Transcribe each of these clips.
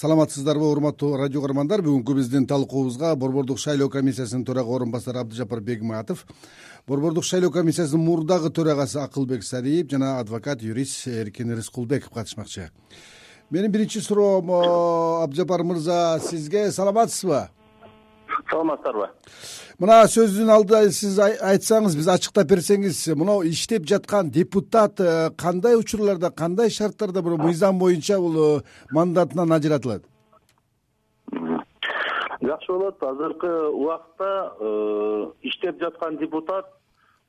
саламатсыздарбы урматтуу радио каармандар? Бүгүнкү биздин талкуубузга борбордук шайлоо комиссиясынын төрага орун басары абдыжапар бегматов. Борбордук шайлоо комиссиясынын мурдагы төрагасы акылбек сариев жана адвокат юрист эркин рыскулбеков катышмакчы. Менин биринчи суроом абдыжапар мырза сизге саламатсызбы саламатсыздарбы? Мына сөздүн алдыда сиз айтсаңыз биз ачыктап берсеңиз мынау иштеп жаткан депутат э, кандай учурларда кандай шарттарда бул мыйзам боюнча бул э, мандатынан ажыратылат? Жакшы болот. Азыркы убакта э, иштеп жаткан депутат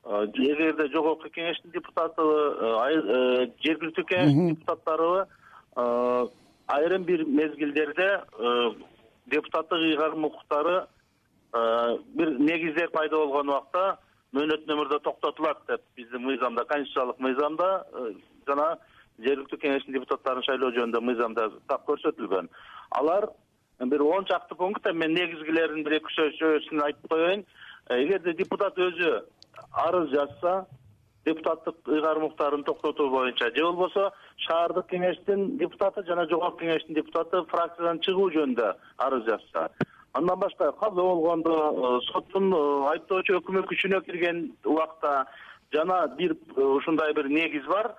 эгерде жогорку кеңештин депутатыбы жергиликтүү кеңештин депутаттарыбы айрым бир мезгилдерде депутаттык ыйгарым укуктары бир негиздер пайда болгон убакта мөөнөттүү өмүрдө токтотулат деп биздин мыйзамда конституциялык мыйзамда э, жана жергиликтүү кеңештин депутаттарын шайлоо жөнүндө мыйзамда так көрсөтүлгөн. Алар бир он чакты пункт эми мен негизгилерин бир эки үчөөсүн айтып коеюн. Э, эгерде депутат өзү арыз жазса депутаттык ыйгарым укуктарын токтотуу боюнча же болбосо шаардык кеңештин депутаты жана жогорку кеңештин депутаты фракциядан чыгуу жөнүндө арыз жазса андан башка каза болгондо э, соттун э, айыптоочу өкүмү күчүнө кирген убакта жана бир э, ушундай бир негиз бар.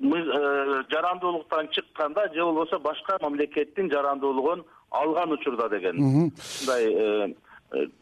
Жарандуулуктан чыкканда же болбосо башка мамлекеттин жарандуулугун алган учурда деген ушундай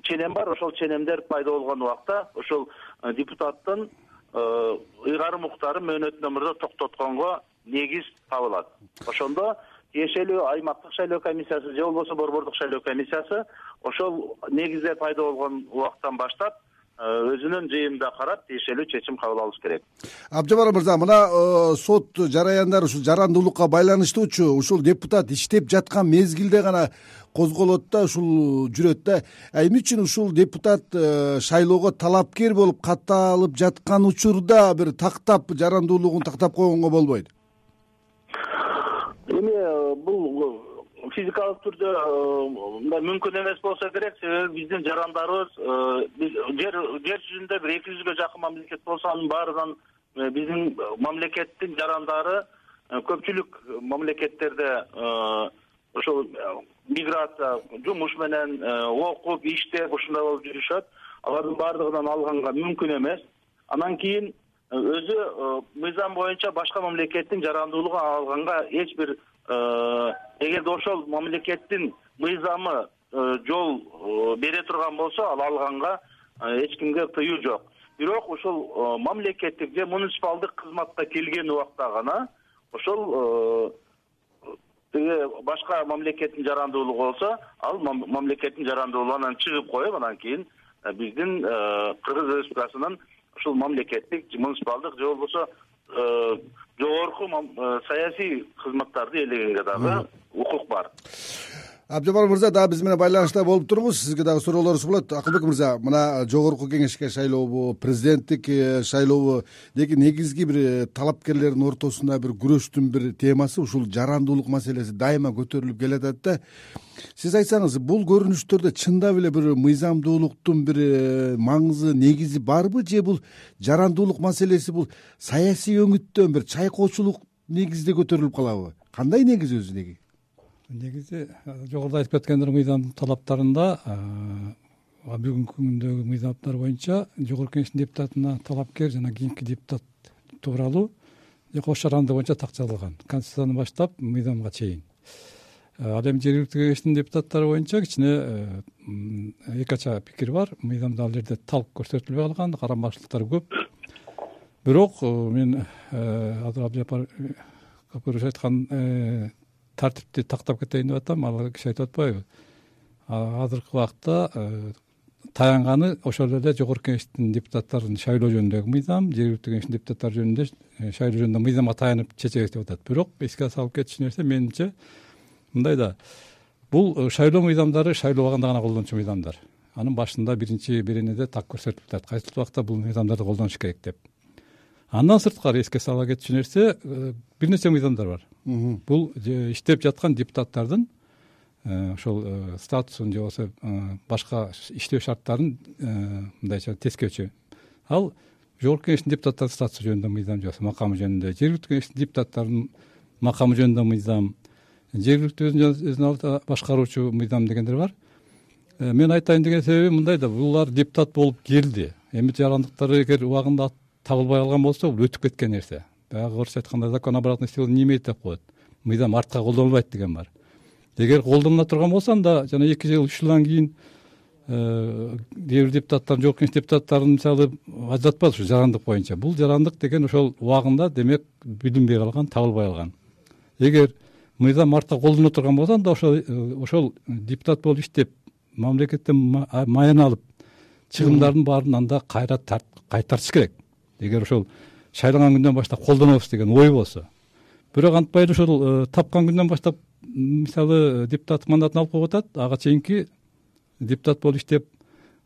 ченем бар. Ошол ченемдер пайда болгон убакта ошол депутаттын ыйгарым укуктарын мөөнөттүү өмүрдө токтотконго негиз табылат. Ошондо тиешелүү аймактык шайлоо комиссиясы же болбосо борбордук шайлоо комиссиясы ошол негиздер пайда болгон убакыттан баштап э, өзүнүн жыйынында карап тиешелүү чечим кабыл алыш керек. Абдыжапар мырза мына э, сот жараяндары ушул жарандуулукка байланыштуучу ушул депутат иштеп жаткан мезгилде гана козголот да ушул жүрөт да. Эмне үчүн ушул депутат э, шайлоого талапкер болуп катталып жаткан учурда бир тактап жарандуулугун тактап койгонго болбойт эми э, бул э, физикалык түрдө э, мындай мүмкүн эмес болсо керек. Себеби биздин жарандарыбыз жер жер жүзүндө бир эки жүзгө жакын мамлекет болсо анын баарынан биздин мамлекеттин жарандары көпчүлүк мамлекеттерде ошол миграция жумуш менен окуп иштеп ушундай болуп жүрүшөт. Алардын баардыгынан алганга мүмкүн эмес. Анан кийин өзү э, мыйзам боюнча башка мамлекеттин жарандуулугун алганга эч бир э, эгерде ошол мамлекеттин мыйзамы э, жол бере турган болсо ал алганга эч кимге тыюу жок. Бирок ушул мамлекеттик же муниципалдык кызматка келген убакта гана ошол тиги башка мамлекеттин жарандуулугу болсо ал мамлекеттин жарандуулугунан чыгып коюп анан кийин биздин кыргыз республикасынын ушул мамлекеттик муниципалдык же болбосо э, жогорку э, саясий кызматтарды ээлегенге дагы укук бар абдыжапар мырза дагы биз менен байланышта болуп туруңуз сизге дагы суроолорубуз болот. Акылбек мырза мына жогорку кеңешке шайлообу президенттик э, шайлообу деги негизги бир талапкерлердин ортосунда бир күрөштүн бир темасы ушул жарандуулук маселеси дайыма көтөрүлүп келатат да. Сиз айтсаңыз бул көрүнүштөрдө чындап эле бир мыйзамдуулуктун бир э, маңызы негизи барбы же бул жарандуулук маселеси бул саясий өңүттөн бир чайкоочулук негизде көтөрүлүп калабы? Кандай негиз өзү неги негизи жогоруда айтып кеткендер мыйзамдын талаптарында бүгүнкү күндөгү мыйзамдар боюнча жогорку кеңештин депутатына талапкер жана кийинки депутат тууралуу кош жарандык боюнча такталган конституциядан баштап мыйзамга чейин. Ал эми жергиликтүү кеңештин депутаттары боюнча кичине эки ача пикир бар. Мыйзамда ал жерде талк көрсөтүлбөй калган карамагычылыктар көп. Бирок мен азыр абдыжапар капырович айткан тартипти тактап кетейин деп атам ал киши айтып атпайбы. Азыркы убакта таянганы ошол эле жогорку кеңештин депутаттарын шайлоо жөнүндөгү мыйзам жергиликтүү кеңештин депутаттары жөнүндө шайлоо жөнүндө мыйзамга таянып чечебиз деп атат. Бирок эске салып кетчү нерсе менимче мындай да. Бул э, шайлоо мыйзамдары шайлоо убагында гана колдончу мыйзамдар. Анын башында биринчи беренеде так көрсөтүлүп атат. Кайсыл убакта бул мыйзамдарды колдонуш керек деп. Андан сырткары эске сала кетчү нерсе э, бир нече мыйзамдар бар бул иштеп жаткан депутаттардын э, ошол статусун же болбосо башка иштөө шарттарын мындайча тескөөчү. Ал жогорку кеңештин депутаттарынын статусу жөнүндө мыйзам же болбосо макамы жөнүндө жергиликтүү кеңештин депутаттарынын макамы жөнүндө мыйзам жергиликтүү өзүн башкаруучу мыйзам дегендер бар. Э, мен айтайын деген себебим мындай да булар депутат болуп келди. Эми жарандыктары эгер убагында табылбай калган болсо бул өтүп кеткен нерсе баягы орусча айтканда закон обратной силы не имеет деп коет? Мыйзам артка колдонулбайт деген бар. Эгер колдонула турган болсо анда жана эки жыл үч жылдан кийин кээ бир депутаттар жогорку кеңеш депутаттарын мисалы ажыратпады ушу жарандык боюнча? Бул жарандык деген ошол убагында демек билинбей калган табылбай калган эгер мыйзам артка колдоно турган болсо анда ошол э, ошол депутат болуп иштеп мамлекеттен маян алып чыгымдардын баарын анда кайра кайтартыш керек. Эгер ошол шайланган күндөн баштап колдонобуз деген ой болсо. Бирок антпай эле ошол э, тапкан күндөн баштап мисалы депутаттык мандатын алып коюп атат ага чейинки депутат болуп иштеп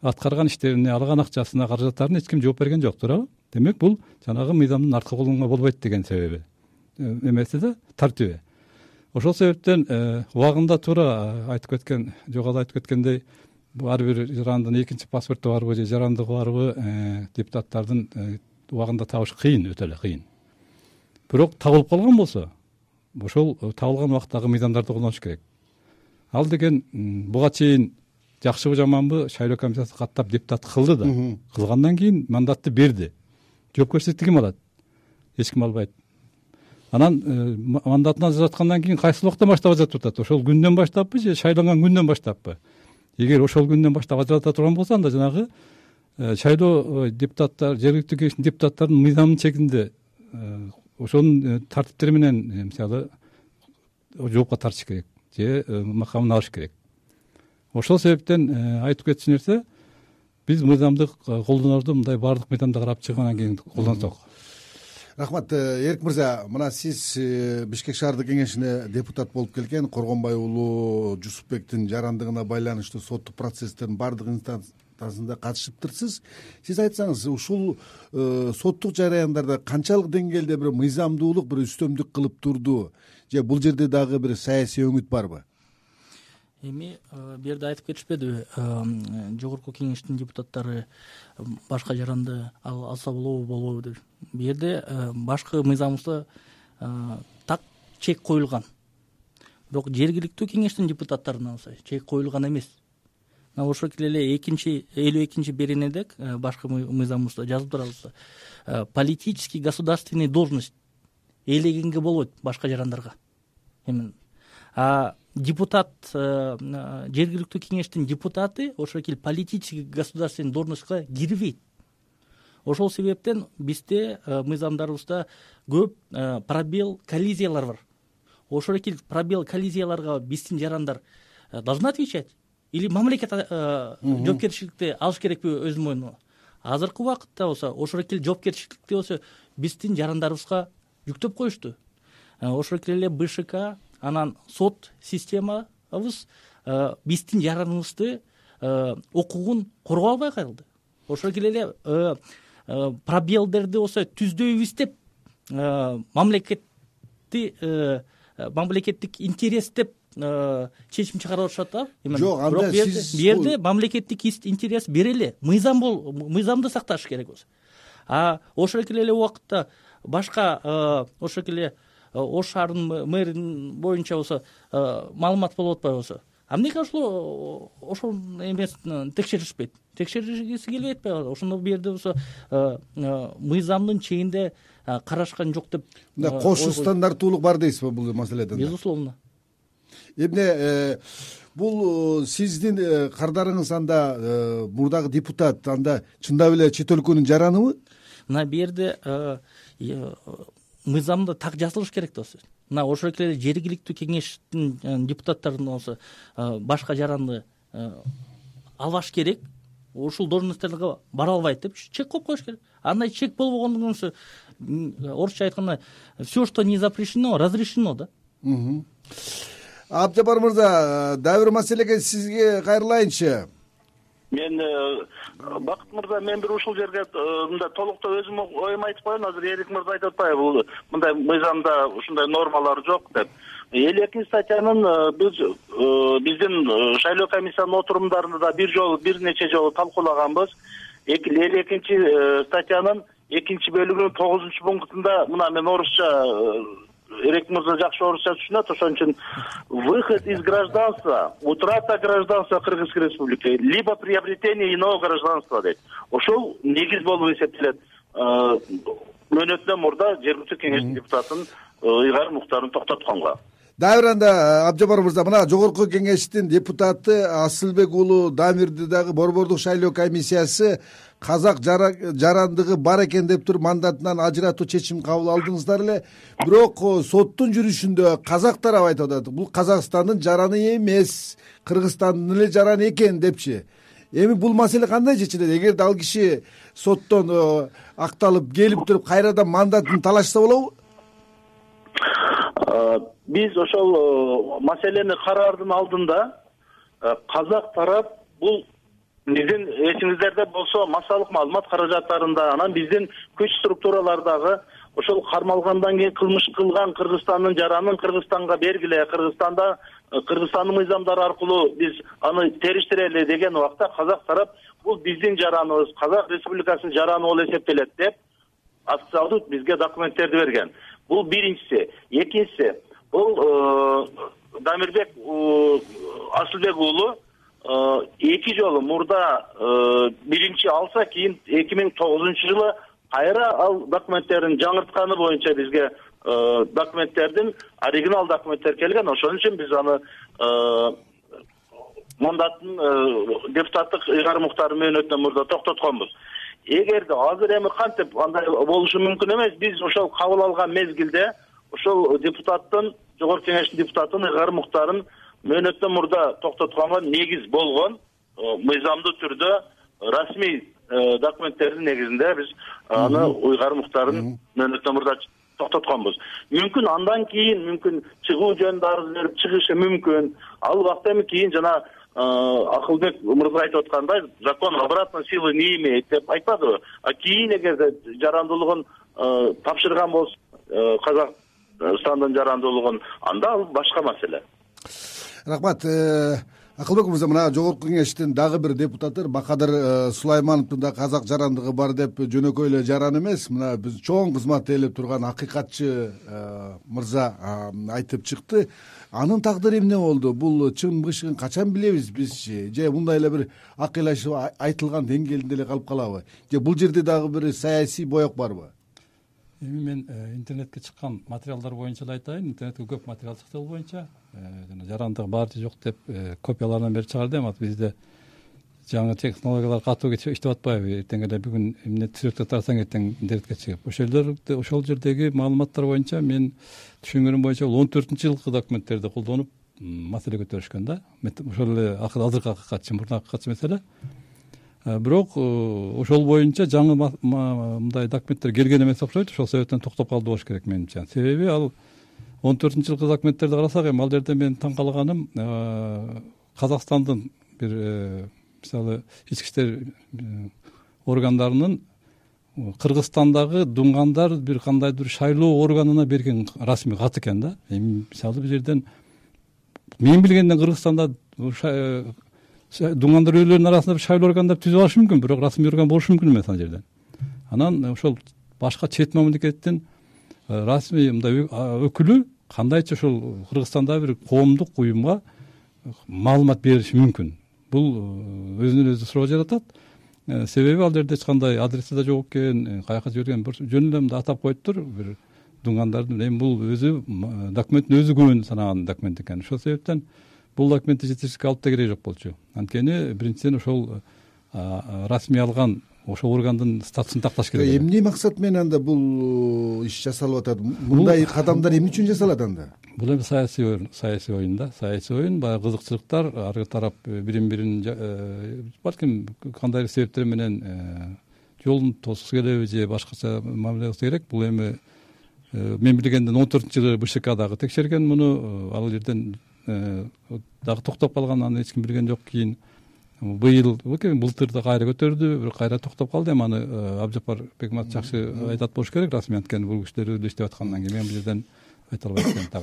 аткарган иштерине алган акчасына каражаттарына эч ким жооп берген жок туурабы? Демек бул жанагы мыйзамдын артка колдонууга болбойт деген себеби. Э, эмеси да тартиби ошол себептен э, убагында туура айтып кеткен жогоруда айтып кеткендей ар бир жарандын экинчи паспорту барбы же жарандыгы барбы депутаттардын убагында табыш кыйын өтө эле кыйын. Бирок табылып калган болсо ошол табылган убактагы мыйзамдарды колдонуш керек. Ал деген буга чейин жакшыбы жаманбы шайлоо комиссиясы каттап депутат кылды да кылгандан кийин мандатты берди. Жоопкерчиликти ким алат? Эч ким албайт. Анан э, мандатын ажыраткандан кийин кайсы убактан баштап ажыратып атат ошол күндөн баштаппы же шайланган күндөн баштаппы? Эгер ошол күндөн баштап ажырата турган болсо анда жанагы э, шайлоо депутаттар жергиликтүү кеңештин депутаттарынын мыйзамынын чегинде э, ошонун тартиптери менен мисалы жоопко тартыш керек же макамын алыш керек. Ошол себептен э, айтып кетчү нерсе биз мыйзамды э, колдонорду мындай баардык мыйзамды карап чыггандан кийин колдонсок. Рахмат э, эрик мырза мына сиз бишкек шаардык кеңешине депутат болуп келген коргонбай уулу жусупбектин жарандыгына байланыштуу соттук процесстердин баардык катышыптырсыз сиз айтсаңыз ушул соттук жараяндарда канчалык деңгээлде бир мыйзамдуулук бир үстөмдүк кылып турду? Же бул жерде дагы бир саясий өңүт барбы? Эми э, бул жерде айтып кетишпедиби? Э, жогорку кеңештин депутаттары башка жаранды алса болобу болбойбу деп. Бул жерде э, башкы мыйзамыбызда так чек коюлган. Бирок жергиликтүү кеңештин депутаттарына болсо чек коюлган эмес ошентип эле экинчи элүү экинчи беренеде башкы мыйзамыбызда жазылып турат политический государственный должность ээлегенге болбойт башка жарандарга. Эми депутат э, жергиликтүү кеңештин депутаты ошол политический государственный должностько кирбейт. Ошол себептен бизде э, мыйзамдарыбызда көп э, пробел коллизиялар бар. Ошол эки пробел коллизияларга биздин жарандар должны отвечать или мамлекет жоопкерчиликти алыш керекпи өзүнүн мойнуна азыркы убакытта болсо ошол эки жоопкерчиликти болсо биздин жарандарыбызга жүктөп коюшту. Ошол эле бшк анан сот системабыз э, биздин жараныбызды э, укугун коргой албай калды. Ошол эле э, пробелдерди болсо түздөйбүз деп мамлекетти мамлекеттик интерес деп чечим чыгарып атышат да? Жок анда сиз бул жерде мамлекеттик интерес бир эле мыйзам мыйзамды сакташ керек а ошол эле убакытта башка ошол эле Э, ош шаарынын мэринин боюнча болсо э, маалымат болуп атпайбы болсо а ошол ошол эмесин текшеришпейт? Текшергиси келбей атпайбы ошондо бул жерде болсо э, мыйзамдын чегинде карашкан жок деп мындай кош стандарттуулук бар дейсизби бул маселеде безусловно эмне бул сиздин кардарыңыз анда мурдагы депутат анда чындап эле чет өлкөнүн жараныбы? Мына бул жерде мыйзамда так жазылыш керек да мына ошол эле жергиликтүү кеңештин э, депутаттарын болсо э, башка жаранды э, албаш керек. Ушул должностторго бара албайт деп чек коюп коюш керек. Андай чек болбогондон кийин орусча айтканда все что не запрещено разрешено да абжапар мырза дагы бир маселеге сизге кайрылайынчы. Мен э, бакыт мырза мен бир ушул жерге э, мындай толуктоо өзүмдүн оюмду айтып коеюн азыр эрик мырза айтып атпайбы бул мындай мыйзамда ушундай нормалар жок деп. Элүү экинчи статьянын э, биз биздин шайлоо комиссиянын отурумдарында да бир жолу бир нече жолу талкуулаганбыз. Элүү экинчи статьянын экинчи бөлүгүнүн тогузунчу пунктунда мына мен орусча эрек мырза жакшы орусча түшүнөт ошон үчүн выход из гражданства утрата гражданства кыргызской республики либо приобретение иного гражданства дейт ошол негиз болуп эсептелет мөөнөтүнөн мурда жергиликтүү кеңештин депутатын ыйгарым уктарын токтотконго дагы бир анда абдыжапар мырза мына жогорку кеңештин депутаты асылбек уулу дамирди дагы борбордук шайлоо комиссиясы казак жарандыгы бар экен деп туруп мандатынан ажыратуу чечимин кабыл алдыңыздар эле. Бирок соттун жүрүшүндө казак тарабы айтып атат. Бул казакстандын жараны эмес кыргызстандын эле жараны экен депчи. Эми бул маселе кандай чечилет эгерде ал киши соттон акталып келип туруп кайрадан мандатын талашса болобу биз ошол маселени караардын алдында казак тарап бул биздин эсиңиздерде болсо массалык маалымат каражаттарында анан биздин күч структуралардагы ошол кармалгандан кийин кылмыш кылган кыргызстандын жаранын кыргызстанга бергиле кыргызстанда э, кыргызстандын мыйзамдары аркылуу биз аны териштирели деген убакта казак тарап бул биздин жараныбыз казак республикасынын жараны болуп эсептелет деп официалдуу бизге документтерди берген бул биринчиси. Экинчиси бул э, дамирбек асылбек уулу Э, эки жолу мурда э, биринчи алса кийин эки миң тогузунчу жылы кайра ал документтерин жаңыртканы боюнча бизге документтердин оригинал документтер келген. Ошон үчүн биз аны мандатын депутаттык ыйгарым уктары мөөнөтүнөн мурда токтотконбуз эгерде азыр эми кантип андай болушу мүмкүн эмес биз ошол кабыл алган мезгилде ошол депутаттын жогорку кеңештин депутатынын ыйгарым уктарын мөөнөттөн мурда токтотконго негиз болгон э, мыйзамдуу түрдө расмий э, документтердин негизинде биз аны уйгарым уктарын мөөнөттөн мурда токтотконбуз. Мүмкүн андан кийин мүмкүн чыгуу жөнүндө арыз берип чыгышы мүмкүн. Ал убакта эми кийин жана э, акылбек мырза айтып аткандай закон обратной силы не имеет деп айтпадыбы а кийин эгерде жарандуулугун тапшырган болсо казакстандын жарандуулугун анда ал башка маселе. Рахмат э, акылбек мырза мына жогорку кеңештин дагы бир депутаты бакадыр э, сулаймановдун да казак жарандыгы бар деп жөнөкөй эле жаран эмес. Мына биз чоң кызмат ээлеп турган акыйкатчы э, мырза айтып чыкты. Анын тагдыры эмне болду? Бул чын бышыгын качан билебиз бизчи же мындай эле бир акыйлашып айтылган деңгээлинде эле калып калабы? Же бул жерде дагы бир саясий боек барбы эми мен интернетке чыккан материалдар боюнча эле айтайын. Интернетке көп материал чыкты бул боюнча Э, жана жарандыгы бар же жок деп э, копияларын берип чыгарды эми атып бизде жаңы технологиялар катуу иштеп атпайбы. Эртең эле бүгүн эмне сүрөткө тарасаң эртең интернетке чыгып. Ошол ошол жердеги маалыматтар боюнча менин түшүнгөнүм боюнча бул он төртүнчү жылкы документтерди колдонуп маселе көтөрүшкөн да. Ошол эле азыркы акыйкатчы мурдагы акыйкатчы эмес эле э, бирок ошол боюнча жаңы мындай документтер келген эмес окшойт ошол себептен токтоп калды болуш керек менимче. Себеби ал он төртүнчү жылкы документтерди карасак эми ал жерде менин таң калганым э, казакстандын бир э, мисалы ички иштер э, органдарынын кыргызстандагы дуңгандар бир кандайдыр шайлоо органына берген расмий кат экен да. Эми мисалы бул жерден мен билгенден кыргызстанда дуңгандар өздөрүнүн арасында бир шайлоо органдар түзүп алышы мүмкүн бирок расмий орган болушу мүмкүн эмес ал жерден. Анан ошол башка чет мамлекеттин расмий мындай өкүлү кандайча ушул кыргызстандагы бир коомдук уюмга маалымат бериши мүмкүн. Бул э, өзүнөн өзү суроо жаратат. Э, себеби ал жерде эч кандай адреси да жок экен э, каяка жиберген жөн эле мындай атап коюптур. Бир дуңгандардын эми бул өзү документтин өзү күбөн санаган документ экен. Ошол себептен бул документти жетишtirишке алып да кереги жок болчу. Анткени биринчиден ошол расмий алган ошол органдын статусун такташ керек эмне максат менен анда бул иш жасалып атат? Мындай кадамдар эмне үчүн жасалат анда? Бул эми саясий оюн саясий оюн да. Саясий оюн баягы кызыкчылыктар ар тарап э, бирин бирин э, балким кандайдыр себептер менен э, жолун тосгусу келеби же башкача мамиле кылса керек. Бул эми мен билгенден он төртүнчү жылы бшк дагы текшерген муну ал жерден дагы токтоп калган аны эч ким билген жок. Кийин быйыл былтыр да кайра көтөрдү бирок кайра токтоп калды. Эми аны э, абдыжапар бекматов жакшы айтат болуш керек расмий анткени бул кишилер өзү иштеп аткандан кийин мен бул жерден айта албайт экен так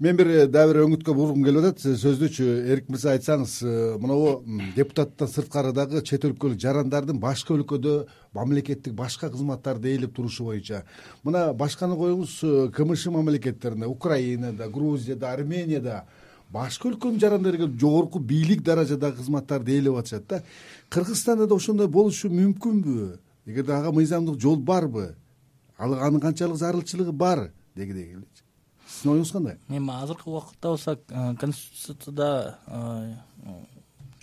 мен бир дагы бир өңүткө бургум келип атат. Сөздүчү эркин мырза айтсаңыз монобу депутаттан сырткары дагы чет өлкөлүк жарандардын башка өлкөдө мамлекеттик башка кызматтарды ээлеп турушу боюнча. Мына башканы коюңуз кмш мамлекеттеринде украинада грузияда арменияда башка өлкөнүн жарандары келип жогорку бийлик даражадагы кызматтарды ээлеп атышат да. Кыргызстанда да ошондой болушу мүмкүнбү? Эгерде ага мыйзамдык жол барбы? Анын канчалык зарылчылыгы бар? Дегидей элечи сиздин оюңуз кандай? Эми азыркы убакытта болсо конституцияда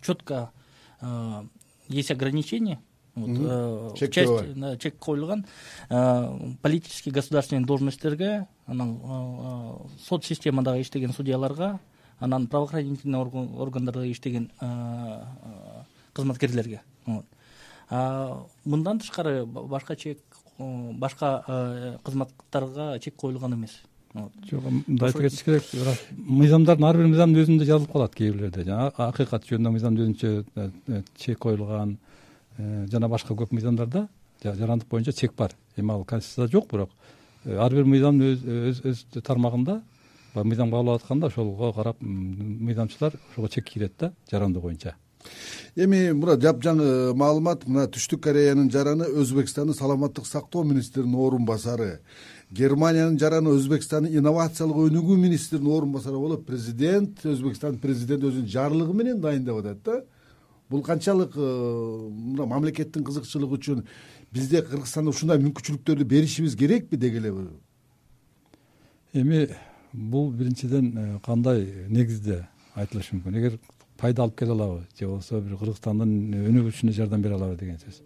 четко есть ограничение чектөө чек коюлган политический государственный должностьтерге анан сот системадагы иштеген судьяларга анан правоохранительный органдарда иштеген кызматкерлерге. Мындан тышкары башка чек башка кызматтарга чек коюлган эмес. Жок мындай айта кетиш керек. Мыйзамдардын ар бир мыйзамдын өзүндө жазылып калат кээ бирлерде жана акыйкат жөнүндө мыйзамдын өзүнчө э, э, чек коюлган э, жана башка көп мыйзамдарда жарандык боюнча чек бар. Эми ал конституцияда жок бирок ар бир мыйзамдын өз тармагында баягы мыйзам кабыл атканда ошого карап мыйзамчылар ошого чек кийет да жарандуу боюнча эми мына жапжаңы маалымат мына түштүк кореянын жараны өзбекстандын саламаттык сактоо министринин орун басары германиянын жараны өзбекстандын инновациялык өнүгүү министринин орун басары болуп президент өзбекстандын президенти өзүнүн жарлыгы менен дайындап атат да. Бул канчалык э, мына мамлекеттин кызыкчылыгы үчүн бизде кыргызстанда ушундай мүмкүнчүлүктөрдү беришибиз керекпи деги эле эми бул биринчиден э, кандай негизде айтылышы мүмкүн эгер пайда алып келе алабы же болбосо бир кыргызстандын өнүгүшүнө жардам бере алабы деген сөз.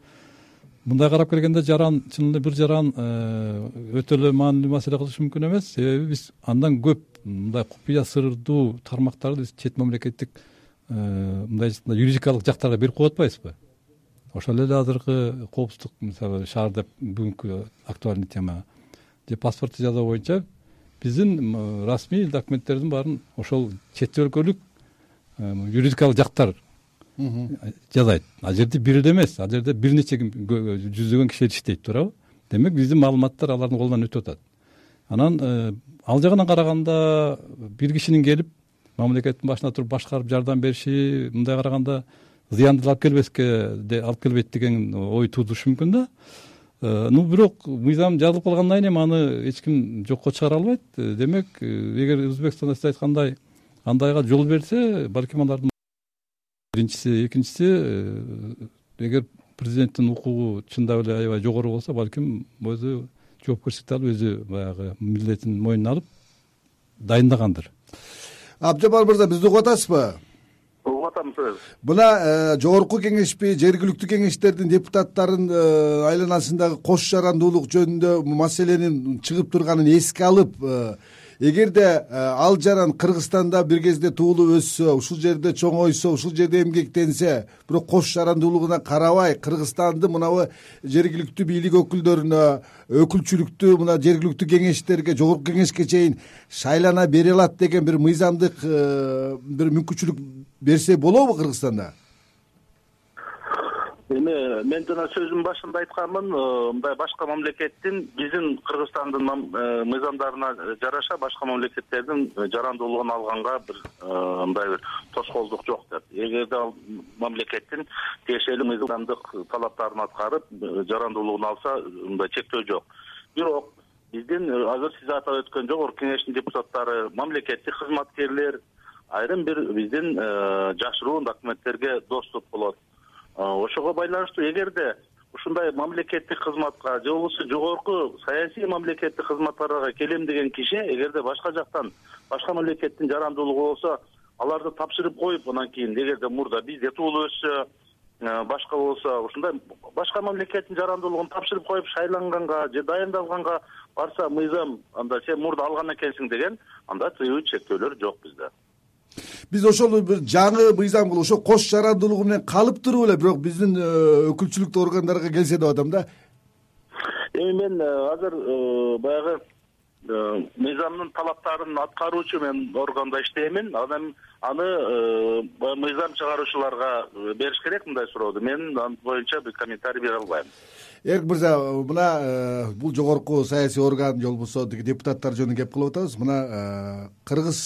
Мындай карап келгенде жаран чын эле бир жаран э, өтө эле маанилүү маселе кылышы мүмкүн эмес. Себеби биз андан көп мындай купуя сырдуу тармактарды биз чет мамлекеттик э, мындай юридикалык жактарга берип коюп атпайбызбы ошол эле азыркы коопсуздук мисалы шаар деп бүгүнкү актуальный тема. Же паспортду жасоо боюнча биздин расмий документтердин баарын ошол чет өлкөлүк юридикалык жактар жасайт ал жерде бир эле эмес ал жерде бир нече жүздөгөн кишилер иштейт туурабы? Демек биздин маалыматтар алардын колунан өтүп атат. Анан э, ал жагынан караганда бир кишинин келип мамлекеттин башына туруп башкарып жардам бериши мындай караганда зыяндуу алып келбеске алып келбейт деген ой туудурушу мүмкүн да. э, ну бирок мыйзам жазылып калгандан кийин эми аны эч ким жокко чыгара албайт. Э, демек эгер өзбекстанда сиз айткандай андайга жол берсе балким алардын биринчиси экинчиси э, эгер президенттин укугу чындап эле аябай жогору болсо балким өзү жоопкерчиликти алып өзү баягы милдетин мойнуна алып дайындагандыр. Абжапар мырза бизди угуп атасызбы мына э, жогорку кеңешпи жергиликтүү кеңештердин депутаттарын э, айланасындагы кош жарандуулук жөнүндө маселенин чыгып турганын эске алып эгерде э, ал жаран кыргызстанда бир кезде туулуп өссө ушул жерде чоңойсо ушул жерде эмгектенсе бирок кош жарандуулугуна карабай кыргызстандын мынабу жергиликтүү бийлик өкүлдөрүнө өкүлчүлүктүү мына жергиликтүү кеңештерге жогорку кеңешке чейин шайлана бере алат деген бир мыйзамдык бир мүмкүнчүлүк берсе болобу кыргызстанда? Эми мен жана сөзүмдүн башында айтканмын э, мындай башка мамлекеттин биздин кыргызстандын э, мыйзамдарына жараша башка мамлекеттердин э, жарандуулугун алганга бир мындай бир тоскоолдук жок деп. Эгерде ал мамлекеттин тиешелүү мыйзамдык талаптарын аткарып жарандуулугун алса мындай чектөө жок. Бирок биздин азыр сиз атап өткөн жогорку кеңештин депутаттары мамлекеттик кызматкерлер айрым бир биздин жашыруун документтерге доступ болот. Ошого байланыштуу эгерде ушундай мамлекеттик кызматка же болбосо жогорку саясий мамлекеттик кызматтарга келем деген киши эгерде башка жактан башка мамлекеттин жарандуулугу болсо аларды тапшырып коюп анан кийин эгерде мурда бизде туулуп өссө башка болсо ушундай башка мамлекеттин жарандуулугун тапшырып коюп шайланганга же дайындалганга барса мыйзам анда сен мурда алган экенсиң деген анда тыюу чектөөлөр жок бизде биз ошол бир жаңы мыйзам кылып ошол кош жарандуулугу менен калып туруп эле бирок биздин э, өкүлчүлүктүү органдарга келсе деп атам да. Эми мен э, азыр э, баягы мыйзамдын талаптарын аткаруучу мен органда иштеймин. Анан аны мыйзам чыгаруучуларга бериш керек мындай сурооду мен ал боюнча комментарий бере албайм. Эрик мырза мына э, бул жогорку саясий орган же болбосо тиги депутаттар жөнүндө кеп кылып атабыз. Мына э, кыргыз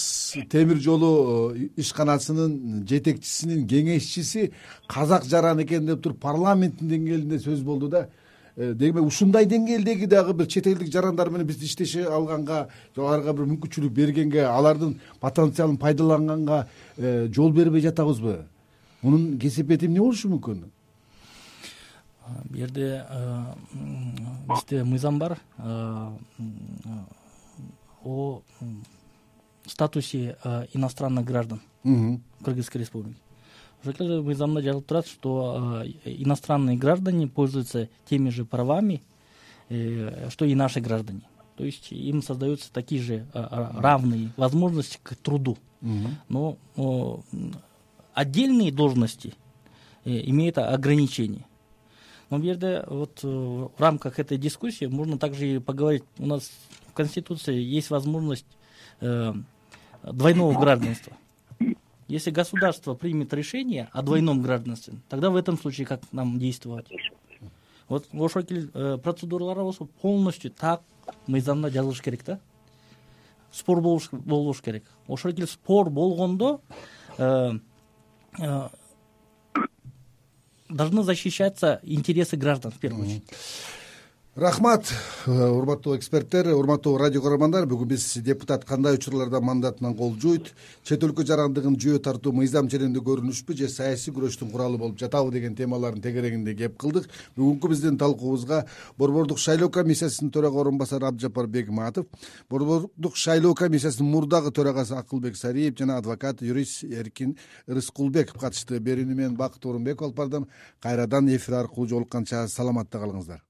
темир жолу э, ишканасынын жетекчисинин кеңешчиси казак жаран экен деп туруп парламенттин деңгээлинде сөз болду да демек ушундай деңгээлдеги дагы бир чет элдик жарандар менен биз иштеше алганга аларга бир мүмкүнчүлүк бергенге алардын потенциалын пайдаланганга жол бербей жатабызбы? Мунун кесепети эмне болушу мүмкүн? Бул жерде бизде мыйзам бар. О статусе иностранных граждан кыргызской республики мыйзамда жазылып турат что иностранные граждане пользуются теми же правами э, что и наши граждане. То есть им создаются такие же равные возможности к труду. Но отдельные должности э, имеют ограничения. Но бул жерде вот э, в рамках этой дискуссии можно также и поговорить. У нас в конституции есть возможность э, двойного гражданства если государство примет решение о двойном гражданстве тогда в этом случае как нам действовать? Вот ошол э, процедуралар болсо полностью так мыйзамда жазылыш керек да? Спор болбош керек. Ошол эле спор болгондо должны защищаться интересы граждан в первую очередь рахмат э, урматтуу эксперттер урматтуу радио көрөрмандар бүгүн биз депутат кандай учурларда мандатынан кол жууйт чет өлкө жарандыгын жүйө тартуу мыйзам ченемдүү көрүнүшпү же саясий күрөштүн куралы болуп жатабы деген темалардын тегерегинде кеп кылдык. Бүгүнкү биздин талкуубузга борбордук шайлоо комиссиясынын төрага орун басары абдыжапар бегматов борбордук шайлоо комиссиясынын мурдагы төрагасы акылбек сариев жана адвокат юрист эркин рыскулбеков катышты. Берүүнү мен бакыт орунбеков алып бардым. Кайрадан эфир аркылуу жолукканча саламатта калыңыздар